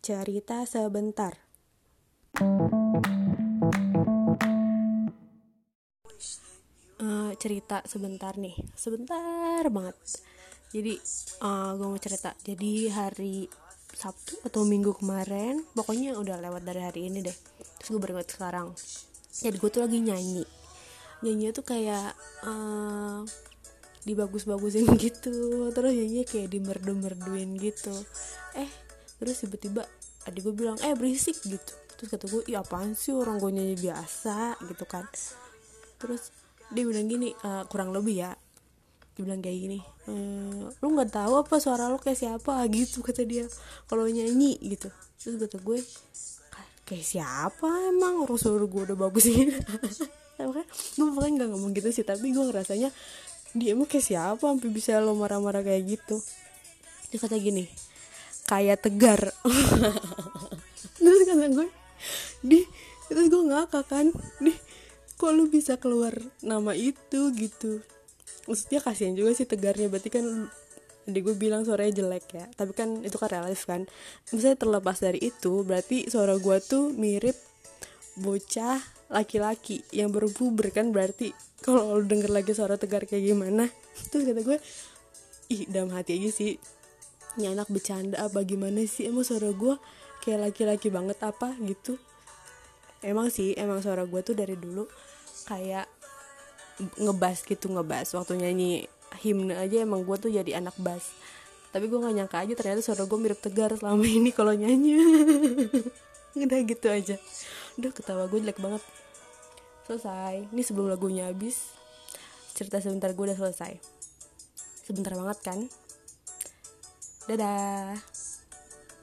cerita sebentar. Uh, cerita sebentar nih, sebentar banget. Jadi uh, gue mau cerita. Jadi hari Sabtu atau Minggu kemarin, pokoknya udah lewat dari hari ini deh. Terus gue baru sekarang. Jadi gue tuh lagi nyanyi. Nyanyi tuh kayak uh, dibagus-bagusin gitu. Terus nyanyi kayak dimerdu-merduin gitu. Eh, terus tiba-tiba adik gue bilang eh berisik gitu. Terus kata gue iya apaan sih orang gue nyanyi biasa gitu kan. Terus dia bilang gini e, kurang lebih ya. Dia bilang kayak gini e, lu nggak tahu apa suara lu kayak siapa gitu kata dia kalau nyanyi gitu. Terus kata gue kayak siapa emang? Orang suara gue udah bagus gitu. Gue pokoknya nggak ngomong gitu sih tapi gue ngerasanya dia emang kayak siapa sampai bisa lo marah-marah kayak gitu. Dia kata gini kayak tegar. Terus kata gue di terus gue ngakak kan di kok lu bisa keluar nama itu? Gitu. Maksudnya kasihan juga sih tegarnya berarti kan di gue bilang suaranya jelek ya. Tapi kan itu kan relatif kan. Misalnya terlepas dari itu berarti suara gue tuh mirip bocah laki-laki yang baru kan berarti kalau lu denger lagi suara tegar kayak gimana? Terus kata gue ih dalam hati aja sih ini anak bercanda apa gimana sih? Emang suara gue kayak laki-laki banget apa? Gitu. Emang sih emang suara gue tuh dari dulu kayak ngebas gitu ngebas. Waktu nyanyi himne aja emang gue tuh jadi anak bass tapi gue gak nyangka aja ternyata suara gue mirip tegar selama ini kalau nyanyi. Udah gitu aja. Udah ketawa gue jelek banget. Selesai. Ini sebelum lagunya habis. Cerita sebentar gue udah selesai. Sebentar banget kan Dadah.